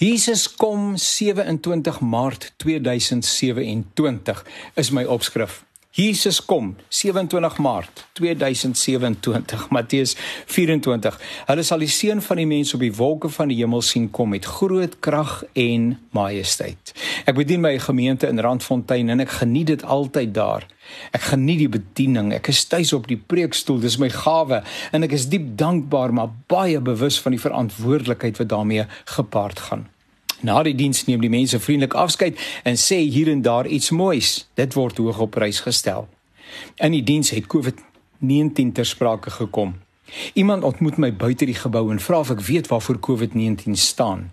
Jesus kom 27 Maart 2027 is my opskrif. Jesus kom 27 Maart 2027 Matteus 24. Hulle sal die seun van die mens op die wolke van die hemel sien kom met groot krag en majesteit. Ek bedien my gemeente in Randfontein en ek geniet dit altyd daar. Ek geniet die bediening. Ek is tuis op die preekstoel. Dis my gawe en ek is diep dankbaar maar baie bewus van die verantwoordelikheid wat daarmee gepaard gaan. Na die diens neem die mense vriendelik afskeid en sê hier en daar iets moois. Dit word hoog op prys gestel. In die diens het COVID-19 ter sprake gekom. Iemand ontmoet my buite die gebou en vra of ek weet waarvoor COVID-19 staan.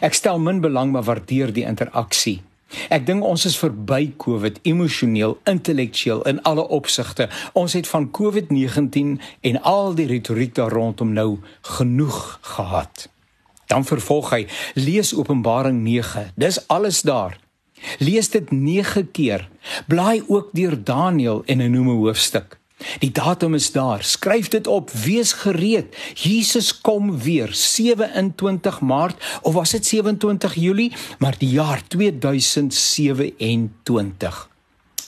Ek stel min belang maar waardeer die interaksie. Ek dink ons is verby COVID emosioneel, intellektueel in alle opsigte. Ons het van COVID-19 en al die retoriek daar rondom nou genoeg gehad. Dan vervolg hy: Lees Openbaring 9. Dis alles daar. Lees dit 9 keer. Blaai ook deur Daniël en 'n noeme hoofstuk. Die datum is daar. Skryf dit op. Wees gereed. Jesus kom weer 27 Maart of was dit 27 Julie, maar die jaar 2027.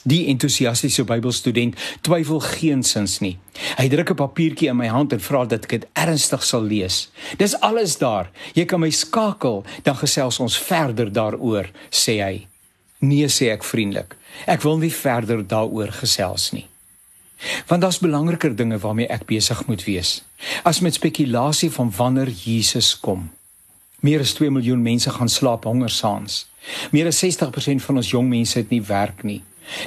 Die entoesiastiese Bybelstudent twyfel geensins nie. Hy druk 'n papiertjie in my hand en vra dat ek dit ernstig sal lees. Dis alles daar. Jy kan my skakel, dan gesels ons verder daaroor, sê hy. Nee sê ek vriendelik. Ek wil nie verder daaroor gesels nie. Want daar's belangriker dinge waarmee ek besig moet wees. As met spekulasie van wanneer Jesus kom. Meer as 2 miljoen mense gaan slaap honger saans. Meer as 60% van ons jong mense het nie werk nie.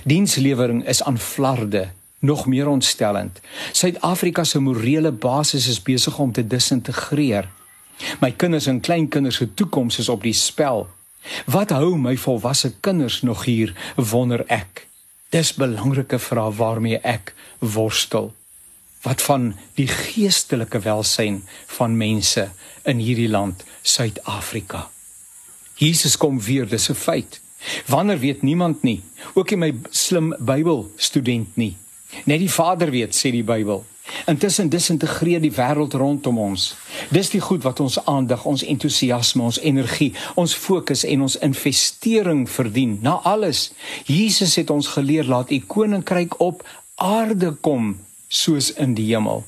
Dienslewering is aan flarde, nog meer ontstellend. Suid-Afrika se morele basis is besig om te disintegreer. My kinders en kleinkinders se toekoms is op die spel. Wat hou my volwasse kinders nog hier, wonder ek. Dis belangrike vrae waarmee ek worstel. Wat van die geestelike welsyn van mense in hierdie land, Suid-Afrika? Jesus kom weer, dis 'n feit. Wanneer weet niemand nie, ook nie my slim Bybelstudent nie. Net die Vader weet, sê die Bybel. Intussen disintegreer die wêreld rondom ons. Dis die goed wat ons aandag, ons entoesiasme, ons energie, ons fokus en ons investering verdien. Na alles, Jesus het ons geleer laat u koninkryk op aarde kom soos in die hemel.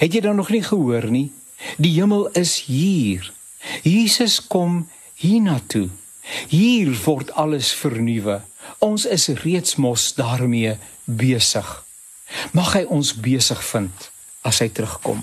Het jy dan nog nie gehoor nie? Die hemel is hier. Jesus kom hiernatoe. Hier word alles vernuwe. Ons is reeds mos daarmee besig. Mag hy ons besig vind as hy terugkom.